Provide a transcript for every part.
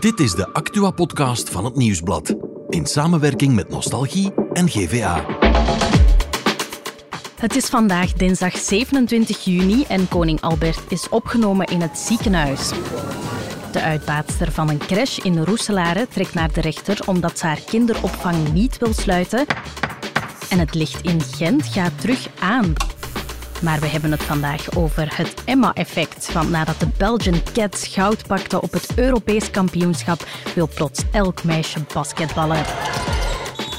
Dit is de Actua-podcast van het Nieuwsblad. In samenwerking met Nostalgie en GVA. Het is vandaag dinsdag 27 juni en koning Albert is opgenomen in het ziekenhuis. De uitbaatster van een crash in Roeselare trekt naar de rechter omdat ze haar kinderopvang niet wil sluiten. En het licht in Gent gaat terug aan. Maar we hebben het vandaag over het Emma-effect. Want nadat de Belgian Cats goud pakte op het Europees kampioenschap, wil plots elk meisje basketballen.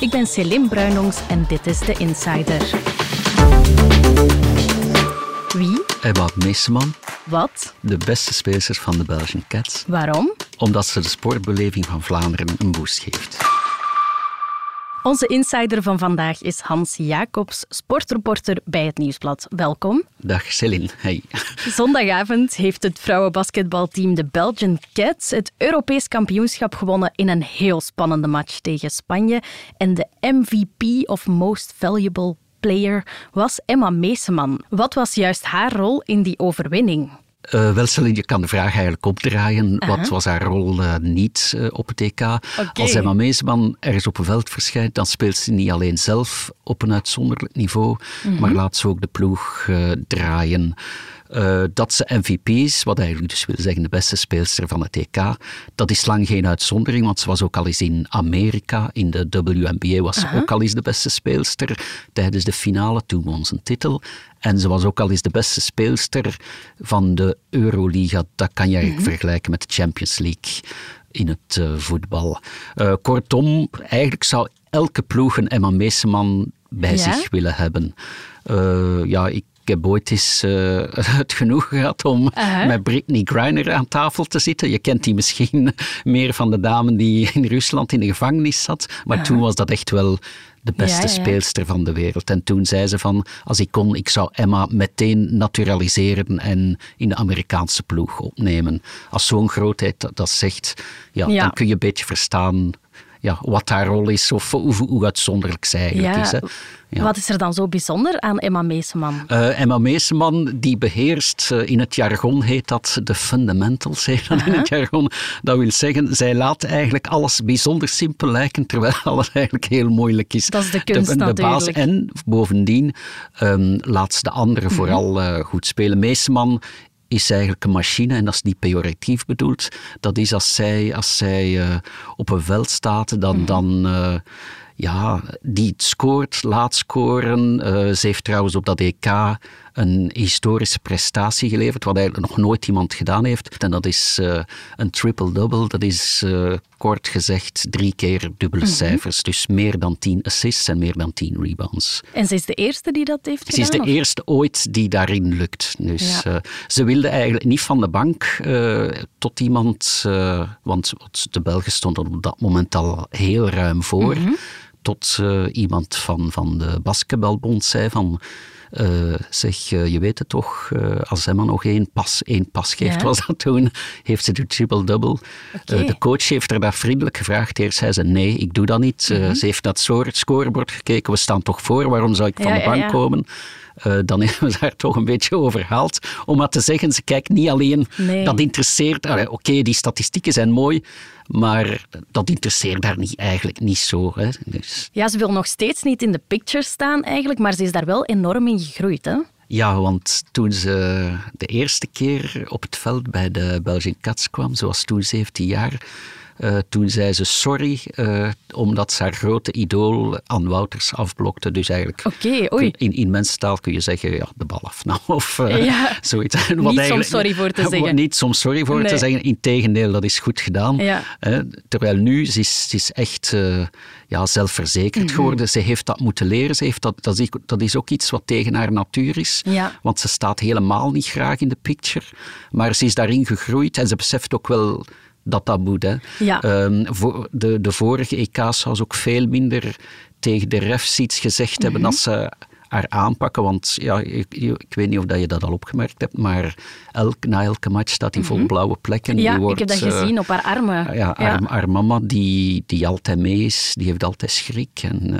Ik ben Celine Bruinongs en dit is de Insider. Wie? Emma Meeseman, Wat? de beste speelster van de Belgian Cats, Waarom? omdat ze de sportbeleving van Vlaanderen een boost geeft. Onze insider van vandaag is Hans Jacobs, sportreporter bij het Nieuwsblad. Welkom. Dag Celine, hey. Zondagavond heeft het vrouwenbasketbalteam de Belgian Cats het Europees kampioenschap gewonnen in een heel spannende match tegen Spanje. En de MVP of Most Valuable Player was Emma Meeseman. Wat was juist haar rol in die overwinning? Uh, je kan de vraag eigenlijk opdraaien. Wat was haar rol uh, niet uh, op het EK? Als Emma Meesman ergens op een veld verschijnt, dan speelt ze niet alleen zelf op een uitzonderlijk niveau, -hmm. maar laat ze ook de ploeg draaien. Uh, dat ze MVP is, wat eigenlijk dus wil zeggen de beste speelster van het EK, dat is lang geen uitzondering, want ze was ook al eens in Amerika, in de WNBA was ze uh -huh. ook al eens de beste speelster tijdens de finale, toen won ze een titel. En ze was ook al eens de beste speelster van de Euroliga. Dat kan je eigenlijk -hmm. vergelijken met de Champions League in het uh, voetbal. Uh, kortom, eigenlijk zou elke ploeg een Emma Meeseman bij ja? zich willen hebben. Uh, ja, ik ik heb ooit eens uh, het genoeg gehad om uh -huh. met Britney Griner aan tafel te zitten. Je kent die misschien meer van de dame die in Rusland in de gevangenis zat. Maar uh -huh. toen was dat echt wel de beste ja, ja. speelster van de wereld. En toen zei ze van, als ik kon, ik zou Emma meteen naturaliseren en in de Amerikaanse ploeg opnemen. Als zo'n grootheid dat, dat zegt, ja, ja, dan kun je een beetje verstaan ja, wat haar rol is of hoe, hoe uitzonderlijk zij eigenlijk ja. is. Hè. Ja. Wat is er dan zo bijzonder aan Emma Meeseman? Uh, Emma Meeseman die beheerst, uh, in het jargon heet dat de fundamentals, heet dat uh -huh. in het jargon. Dat wil zeggen, zij laat eigenlijk alles bijzonder simpel lijken, terwijl alles eigenlijk heel moeilijk is. Dat is de kunst de, de natuurlijk. Baas. En bovendien um, laat ze de anderen -huh. vooral uh, goed spelen. Meeseman is eigenlijk een machine, en dat is niet pejoratief bedoeld. Dat is als zij, als zij uh, op een veld staat, dan... Mm. dan uh, ja, die scoort, laat scoren. Uh, ze heeft trouwens op dat EK een historische prestatie geleverd, wat eigenlijk nog nooit iemand gedaan heeft. En dat is uh, een triple-double. Dat is uh, kort gezegd drie keer dubbele mm -hmm. cijfers. Dus meer dan tien assists en meer dan tien rebounds. En ze is de eerste die dat heeft gedaan? Ze is de of? eerste ooit die daarin lukt. Dus ja. uh, ze wilde eigenlijk niet van de bank tot iemand, want de Belgen stonden op dat moment al heel ruim voor. Mm -hmm tot iemand van, van de basketbalbond zei van... Uh, zeg, uh, je weet het toch, uh, als Emma nog één pas, één pas geeft, ja. was dat toen, heeft ze de triple-double. Okay. de coach heeft er dat vriendelijk gevraagd. Eerst zei ze, nee, ik doe dat niet. Mm -hmm. ze heeft naar het scorebord gekeken, we staan toch voor, waarom zou ik van de bank ja, komen? Uh, dan hebben we daar toch een beetje over gehaald. Om maar te zeggen, ze kijkt niet alleen, nee. dat interesseert... Oké, okay, die statistieken zijn mooi, maar dat interesseert haar niet, eigenlijk niet zo. Hè. Dus. Ja, ze wil nog steeds niet in de picture staan eigenlijk, maar ze is daar wel enorm in gegroeid, hè? Ja, want toen ze de eerste keer op het veld bij de Belgian Cats kwam, ze was toen 17 jaar... Uh, toen zei ze sorry, uh, omdat ze haar grote idool Ann Wouters afblokte. Dus eigenlijk okay, oei. in, in mensentaal kun je zeggen, ja, de bal afnam of uh, ja, zoiets. Niet soms sorry voor te zeggen. Niet soms sorry voor nee. te zeggen. Integendeel, dat is goed gedaan. Ja. terwijl nu, ze is, ze is echt ja, zelfverzekerd mm -hmm. geworden. Ze heeft dat moeten leren. Ze heeft dat, dat, is, dat is ook iets wat tegen haar natuur is. Ja. Want ze staat helemaal niet graag in de picture. Maar ze is daarin gegroeid en ze beseft ook wel dat dat moet. Hè. Ja. Um, voor de, de vorige EK's zou ze ook veel minder tegen de refs iets gezegd mm -hmm. hebben als ze haar aanpakken. Want ja, ik, ik, weet niet of dat je dat al opgemerkt hebt, maar elk, na elke match staat hij vol mhm. blauwe plekken. Ja, wordt, ik heb dat gezien op haar armen. Ja, haar, haar, mama die, die altijd mee is, die heeft altijd schrik. En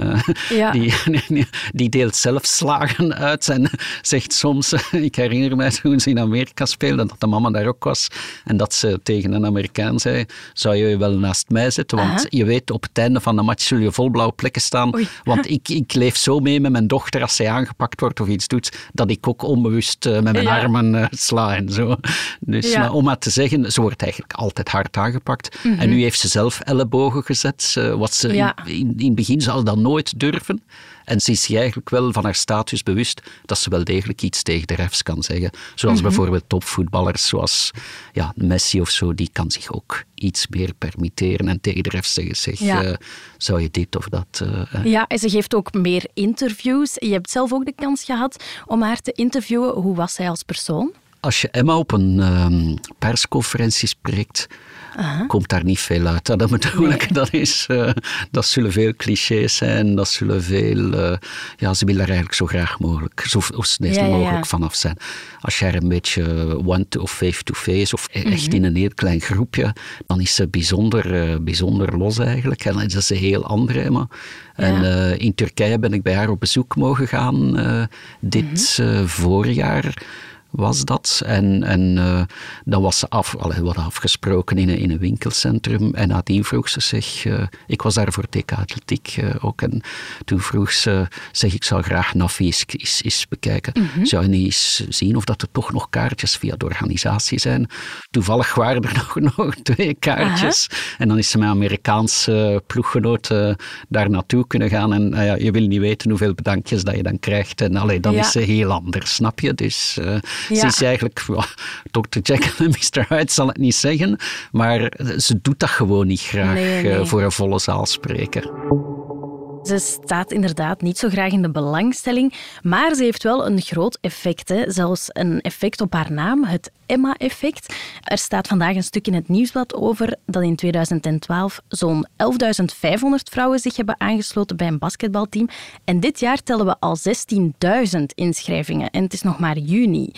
uh, die, die deelt zelf slagen uit en zegt soms, ik herinner mij toen ze in Amerika speelde, dat de mama daar ook was en dat ze tegen een Amerikaan zei, zou je je wel naast mij zetten, want je weet op het einde van de match zul je vol blauwe plekken staan, want ik, ik leef zo mee met mijn dochter als zij aangepakt wordt of iets doet, dat ik ook onbewust uh, met mijn armen uh, sla en zo. Dus maar om maar te zeggen, ze wordt eigenlijk altijd hard aangepakt. En mhm. nu heeft ze zelf ellebogen gezet, wat ze in, in, in, het begin zou dat nooit durven. En ze is zich eigenlijk wel van haar status bewust dat ze wel degelijk iets tegen de refs kan zeggen. Zoals mhm. bijvoorbeeld topvoetballers zoals ja, Messi of zo, die kan zich ook iets meer permitteren en tegen de refs zeggen, zeg, eh, zou je dit of dat... Uh, ja, en ze geeft ook meer interviews. Je hebt zelf ook de kans gehad om haar te interviewen. Hoe was zij als persoon? Als je Emma op een um, persconferentie spreekt, komt daar niet veel uit. Dat bedoel ik. Dat, is, uh, dat zullen veel clichés zijn. Dat zullen veel... Uh, ja, ze willen er eigenlijk zo graag mogelijk, zo, snel mogelijk vanaf zijn. Als je er een beetje one to, of face-to-face of e- echt mhm. in een heel klein groepje, dan is ze bijzonder, uh, bijzonder los eigenlijk. En dat is een heel andere Emma. En in Turkije ben ik bij haar op bezoek mogen gaan dit mm voorjaar was dat. En, en uh, dan was ze af, allee, wat afgesproken in een, in een winkelcentrum. En nadien vroeg ze zich, uh, ik was daar voor TK Atletiek uh, ook. En toen vroeg ze, zeg ik zou graag Nafi eens, bekijken. Mm -hmm. Zou je niet eens zien of dat er toch nog kaartjes via de organisatie zijn? Toevallig waren er nog, nog twee kaartjes. En dan is ze met Amerikaanse ploeggenoten daar naartoe kunnen gaan. En ja, je wil niet weten hoeveel bedankjes dat je dan krijgt. En allee, dan is ze heel anders, snap je? Dus... Ja. Ze is eigenlijk, Dr. Jekyll en Mr. Hyde zal het niet zeggen, maar ze doet dat gewoon niet graag eh, voor een volle zaal spreken. Ze staat inderdaad niet zo graag in de belangstelling, maar ze heeft wel een groot effect. Hè. Zelfs een effect op haar naam, het Emma-effect. Er staat vandaag een stuk in het nieuwsblad over dat in 2012 zo'n 11.500 vrouwen zich hebben aangesloten bij een basketbalteam. En dit jaar tellen we al 16.000 inschrijvingen en het is nog maar juni.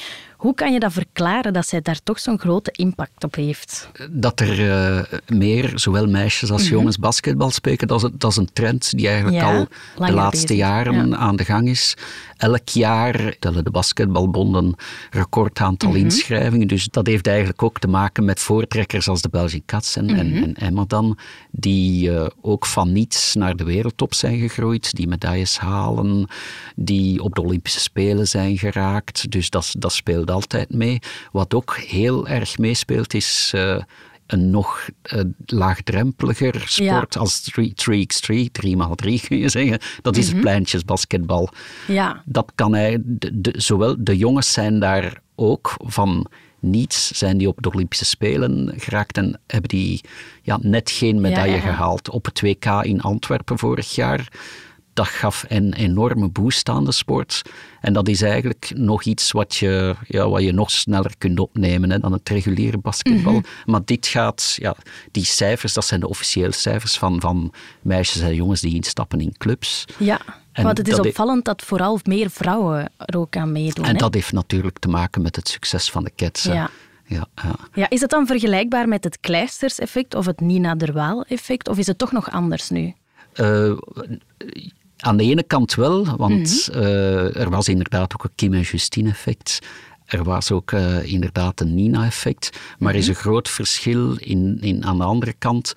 Hoe kan je dat verklaren dat zij daar toch zo'n grote impact op heeft? Dat er uh, meer, zowel meisjes als mhm. jongens, basketbal spelen, dat is, dat is, een trend die eigenlijk al de laatste jaren aan de gang is. Elk jaar tellen de basketbalbonden record aantal mhm. inschrijvingen. Dus dat heeft eigenlijk ook te maken met voortrekkers als de Belgian Cats en, en, mhm. Emma dan, die uh, ook van niets naar de wereldtop zijn gegroeid, die medailles halen, die op de Olympische Spelen zijn geraakt. Dus dat, dat speelt altijd mee. Wat ook heel erg meespeelt is uh, een nog uh, laagdrempeliger sport als 3x3, 3x3 kun je zeggen. Dat is mm -hmm. pleintjesbasketbal. Ja. Dat kan hij, de, de, zowel de jongens zijn daar ook van niets zijn die op de Olympische Spelen geraakt en hebben die ja, net geen medaille ja, ja. gehaald. Op het WK in Antwerpen vorig jaar dat gaf een enorme boost aan de sport. En dat is eigenlijk nog iets wat je, ja, wat je nog sneller kunt opnemen hè, dan het reguliere basketbal. Mhm. Maar dit gaat, ja, die cijfers, dat zijn de officiële cijfers van, van meisjes en jongens die instappen in clubs. Ja. Want het is opvallend dat vooral meer vrouwen er ook aan meedoen. En dat heeft natuurlijk te maken met het succes van de Cats. Ja. Ja, ja. ja, is het dan vergelijkbaar met het Kleisters-effect of het Nina Derwaal-effect? Of is het toch nog anders nu? Uh, aan de ene kant wel, want mhm. eh, er was inderdaad ook een Kim en Justine effect. Er was ook uh, inderdaad een Nina-effect. Maar er is mhm. een groot verschil in, in, aan de andere kant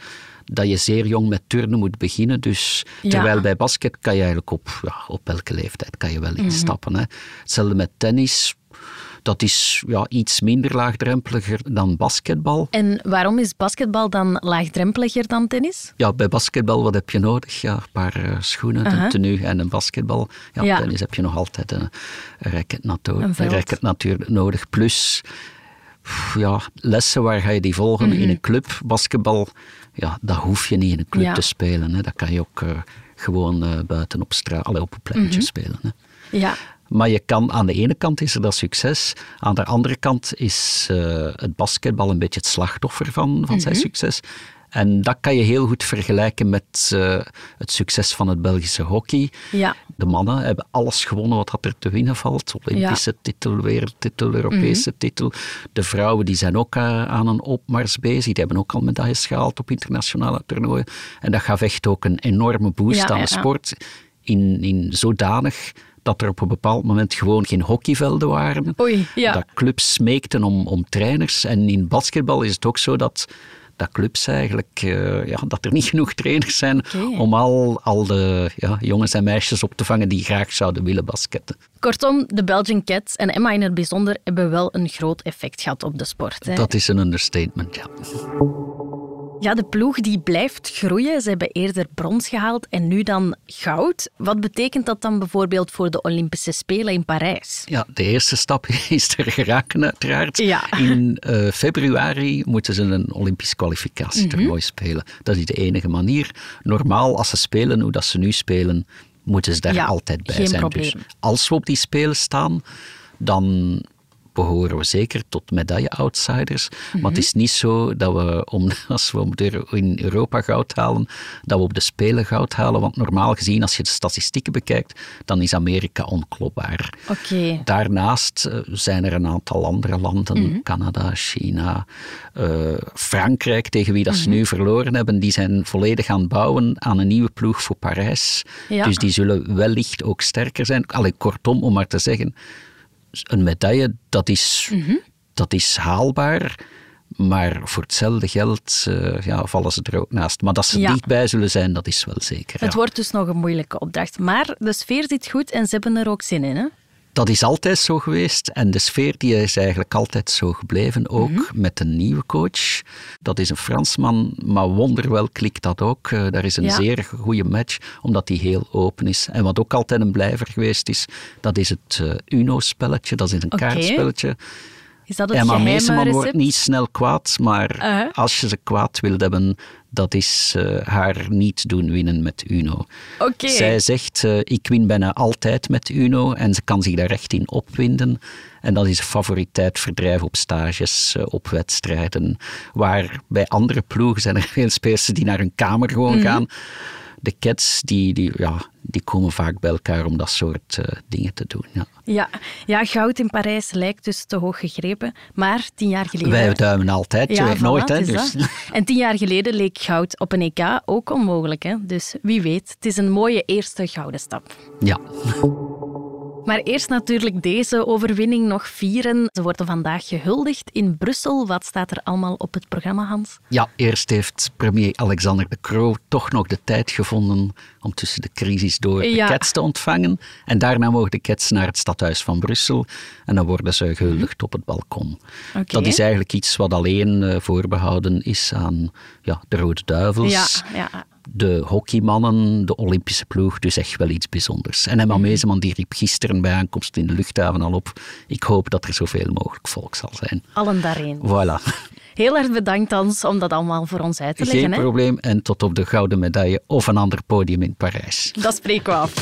dat je zeer jong met turnen moet beginnen. Dus terwijl bij basket kan je eigenlijk op, ja, op elke leeftijd kan je wel mhm. instappen. Hè. Hetzelfde met tennis dat is ja, iets minder laagdrempeliger dan basketbal. En waarom is basketbal dan laagdrempeliger dan tennis? Ja, bij basketbal wat heb je nodig? Ja, een paar uh, schoenen, uh -huh. een tenue en een basketbal. Ja, ja, tennis heb je nog altijd een, racket, een racket natuurlijk nodig. Plus ja, lessen waar ga je die volgen in mhm. een club. Basketbal, ja, dat hoef je niet in een club te spelen. Hè. Dat kan je ook uh, gewoon uh, buiten op straat, op een pleintje mm -hmm. spelen. Hè. Ja, Maar je kan, aan de ene kant is er dat succes, aan de andere kant is uh, het basketbal een beetje het slachtoffer van, van zijn mhm. succes. En dat kan je heel goed vergelijken met uh, het succes van het Belgische hockey. Ja. De mannen hebben alles gewonnen wat er te winnen valt. Olympische titel, wereldtitel, Europese mhm. titel. De vrouwen die zijn ook uh, aan een opmars bezig. Die hebben ook al medailles gehaald op internationale toernooien. En dat gaf echt ook een enorme boost aan de sport. In, in zodanig dat er op een bepaald moment gewoon geen hockeyvelden waren. Oei, ja. Dat clubs smeekten om, om trainers. En in basketbal is het ook zo dat dat clubs eigenlijk, uh, ja, dat er niet genoeg trainers zijn om al, al de ja, jongens en meisjes op te vangen die graag zouden willen basketten. Kortom, de Belgian Cats en Emma in het bijzonder hebben wel een groot effect gehad op de sport. Hè? Dat is een understatement, ja. Ja, de ploeg die blijft groeien. Ze hebben eerder brons gehaald en nu dan goud. Wat betekent dat dan bijvoorbeeld voor de Olympische Spelen in Parijs? Ja, de eerste stap is er geraken uiteraard. Ja. In uh, februari moeten ze een Olympisch kwalificatietoernooi mm spelen. Dat is de enige manier. Normaal, als ze spelen hoe dat ze nu spelen, moeten ze daar altijd bij zijn. Probleem. Dus als we op die Spelen staan, dan behoren we zeker tot medaille-outsiders. Maar het is niet zo dat we, om, als we in Europa goud halen, dat we op de Spelen goud halen. Want normaal gezien, als je de statistieken bekijkt, dan is Amerika onklopbaar. Okay. Daarnaast eh, zijn er een aantal andere landen, mhm. Canada, China, uh, Frankrijk, tegen wie dat ze mhm. nu verloren hebben, die zijn volledig aan het bouwen aan een nieuwe ploeg voor Parijs. Dus die zullen wellicht ook sterker zijn. Allee, kortom, om maar te zeggen, een medaille, dat is, mhm. dat is haalbaar. Maar voor hetzelfde geld uh, ja, vallen ze er ook naast. Maar dat ze dichtbij zullen zijn, dat is wel zeker. Het wordt dus nog een moeilijke opdracht. Maar de sfeer zit goed en ze hebben er ook zin in. Hè? Dat is altijd zo geweest en de sfeer die is eigenlijk altijd zo gebleven, ook mhm. met een nieuwe coach. Dat is een Fransman, maar wonderwel klikt dat ook. Uh, daar is een zeer goede match, omdat die heel open is. En wat ook altijd een blijver geweest is, dat is het uh, Uno-spelletje, dat is een kaartspelletje. Is dat het Emma Meeseman wordt niet snel kwaad, maar uh-huh. als je ze kwaad wilt hebben, dat is uh, haar niet doen winnen met Uno. Okay. Zij zegt, uh, ik win bijna altijd met Uno en ze kan zich daar echt in opwinden. En dat is favoriteit verdrijven op stages, op wedstrijden. Waar bij andere ploegen zijn er veel spelers die naar hun kamer gewoon mm -hmm. gaan de cats die, die, ja, die komen vaak bij elkaar om dat soort uh, dingen te doen. Ja. Ja, ja, goud in Parijs lijkt dus te hoog gegrepen. Maar tien jaar geleden... Wij duimen altijd, ja, voilà, nooit. Hè, dus. En tien jaar geleden leek goud op een EK ook onmogelijk. Hè? Dus wie weet, het is een mooie eerste gouden stap. Ja. Maar eerst natuurlijk deze overwinning nog vieren. Ze worden vandaag gehuldigd in Brussel. Wat staat er allemaal op het programma, Hans? Ja, eerst heeft premier Alexander de Croo toch nog de tijd gevonden om tussen de crisis door de ja. Cats te ontvangen. En daarna mogen de Cats naar het stadhuis van Brussel en dan worden ze gehuldigd op het balkon. Dat is eigenlijk iets wat alleen uh, voorbehouden is aan ja, de Rode Duivels. Ja, ja de hockeymannen, de Olympische ploeg, dus echt wel iets bijzonders. En Emma mhm. Meeseman die riep gisteren bij aankomst in de luchthaven al op, ik hoop dat er zoveel mogelijk volk zal zijn. Allen daarin. Voilà. Heel erg bedankt, Hans, om dat allemaal voor ons uit te leggen. Geen probleem. En tot op de gouden medaille of een ander podium in Parijs. Dat spreken we af.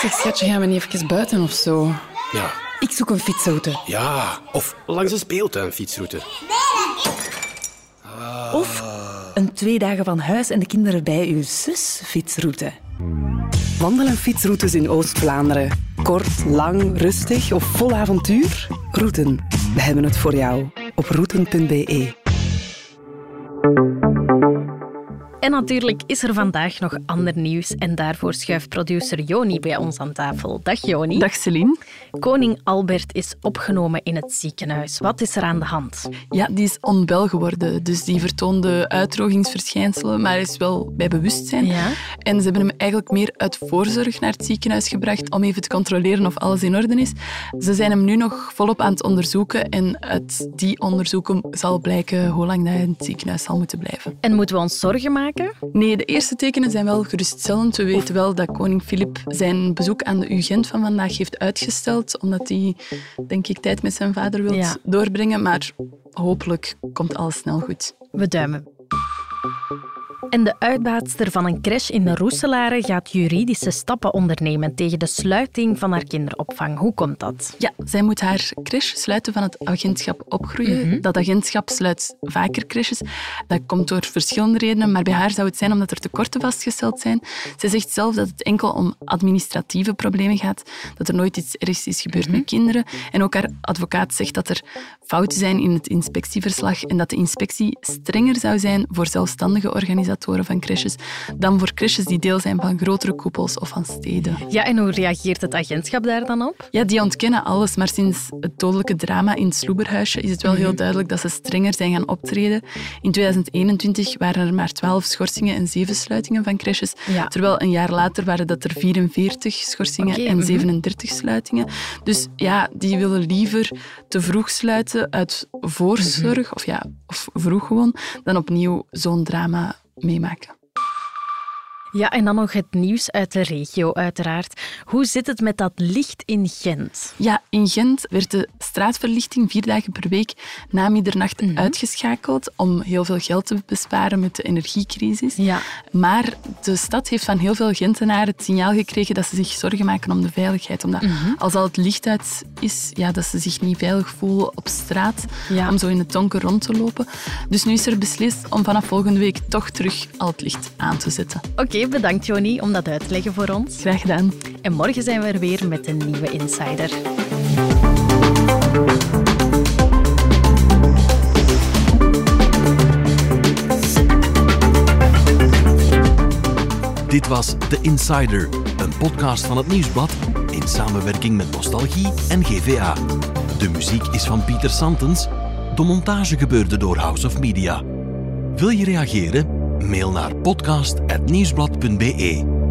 Zeg, schatje, gaan we niet even buiten of zo? Ja. Ik zoek een fietsroute. Ja, of langs een speeltuin Of een twee dagen van huis en de kinderen bij uw zus fietsroute. Wandelen fietsroutes in Oost-Vlaanderen. Kort, lang, rustig of vol avontuur? Routen. We hebben het voor jou op routen.be. En natuurlijk is er vandaag nog ander nieuws. En daarvoor schuift producer Joni bij ons aan tafel. Dag Joni. Dag Celine. Koning Albert is opgenomen in het ziekenhuis. Wat is er aan de hand? Ja, die is onwel geworden. Dus die vertoonde uitdrogingsverschijnselen, maar is wel bij bewustzijn. Ja? En ze hebben hem eigenlijk meer uit voorzorg naar het ziekenhuis gebracht om even te controleren of alles in orde is. Ze zijn hem nu nog volop aan het onderzoeken en uit die onderzoeken zal blijken hoe lang hij in het ziekenhuis zal moeten blijven. En moeten we ons zorgen maken? Nee, de eerste tekenen zijn wel geruststellend. We weten wel dat koning Filip zijn bezoek aan de UGent van vandaag heeft uitgesteld, omdat hij, denk ik, tijd met zijn vader wil doorbrengen. Maar hopelijk komt alles snel goed. We duimen. En de uitbaatster van een crash in de Roeselare gaat juridische stappen ondernemen tegen de sluiting van haar kinderopvang. Hoe komt dat? Ja, zij moet haar crash sluiten van het agentschap opgroeien. Mhm. Dat agentschap sluit vaker crashes. Dat komt door verschillende redenen, maar bij haar zou het zijn omdat er tekorten vastgesteld zijn. Zij zegt zelf dat het enkel om administratieve problemen gaat, dat er nooit iets ergs is gebeurd met mhm. kinderen. En ook haar advocaat zegt dat er fouten zijn in het inspectieverslag en dat de inspectie strenger zou zijn voor zelfstandige organisatoren van crashes dan voor crashes die deel zijn van grotere koepels of van steden. Ja, en hoe reageert het agentschap daar dan op? Ja, die ontkennen alles, maar sinds het dodelijke drama in het Sloeberhuisje is het wel heel duidelijk dat ze strenger zijn gaan optreden. In 2021 waren er maar 12 schorsingen en 7 sluitingen van crashes, terwijl een jaar later waren dat er 44 schorsingen en 37 mhm. sluitingen. Dus ja, die willen liever te vroeg sluiten uit voorzorg, mhm. of ja, of vroeg gewoon, dan opnieuw zo'n drama méi mecker. Ja, en dan nog het nieuws uit de regio, uiteraard. Hoe zit het met dat licht in Gent? Ja, in Gent werd de straatverlichting vier dagen per week na middernacht mhm. uitgeschakeld om heel veel geld te besparen met de energiecrisis. Ja. Maar de stad heeft van heel veel Gentenaren het signaal gekregen dat ze zich zorgen maken om de veiligheid. Omdat mhm. als al het licht uit is, ja, dat ze zich niet veilig voelen op straat om zo in het donker rond te lopen. Dus nu is er beslist om vanaf volgende week toch terug al het licht aan te zetten. Oké, bedankt Joni om dat uit te leggen voor ons. Graag gedaan. En morgen zijn we er weer met een nieuwe Insider. Dit was The Insider, een podcast van het Nieuwsblad in samenwerking met Nostalgie en GVA. De muziek is van Pieter Santens. De montage gebeurde door House of Media. Wil je reageren? Mail naar podcast.nieuwsblad.be